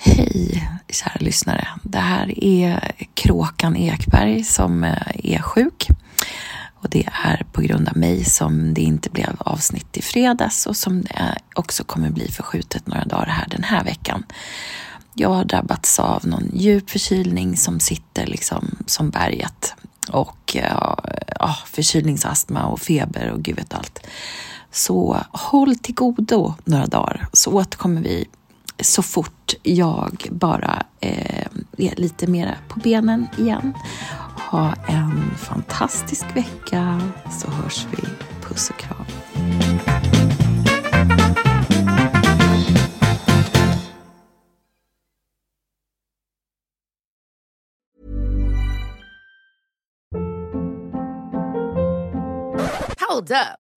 Hej kära lyssnare. Det här är Kråkan Ekberg som eh, är sjuk. Och det är på grund av mig som det inte blev avsnitt i fredags och som det också kommer bli förskjutet några dagar här den här veckan. Jag har drabbats av någon djup förkylning som sitter liksom som berget. Och ja, förkylningsastma och feber och gud vet allt. Så håll till godo några dagar så återkommer vi så fort jag bara eh, är lite mera på benen igen. Ha en fantastisk vecka så hörs vi. Puss och kram. Hold up.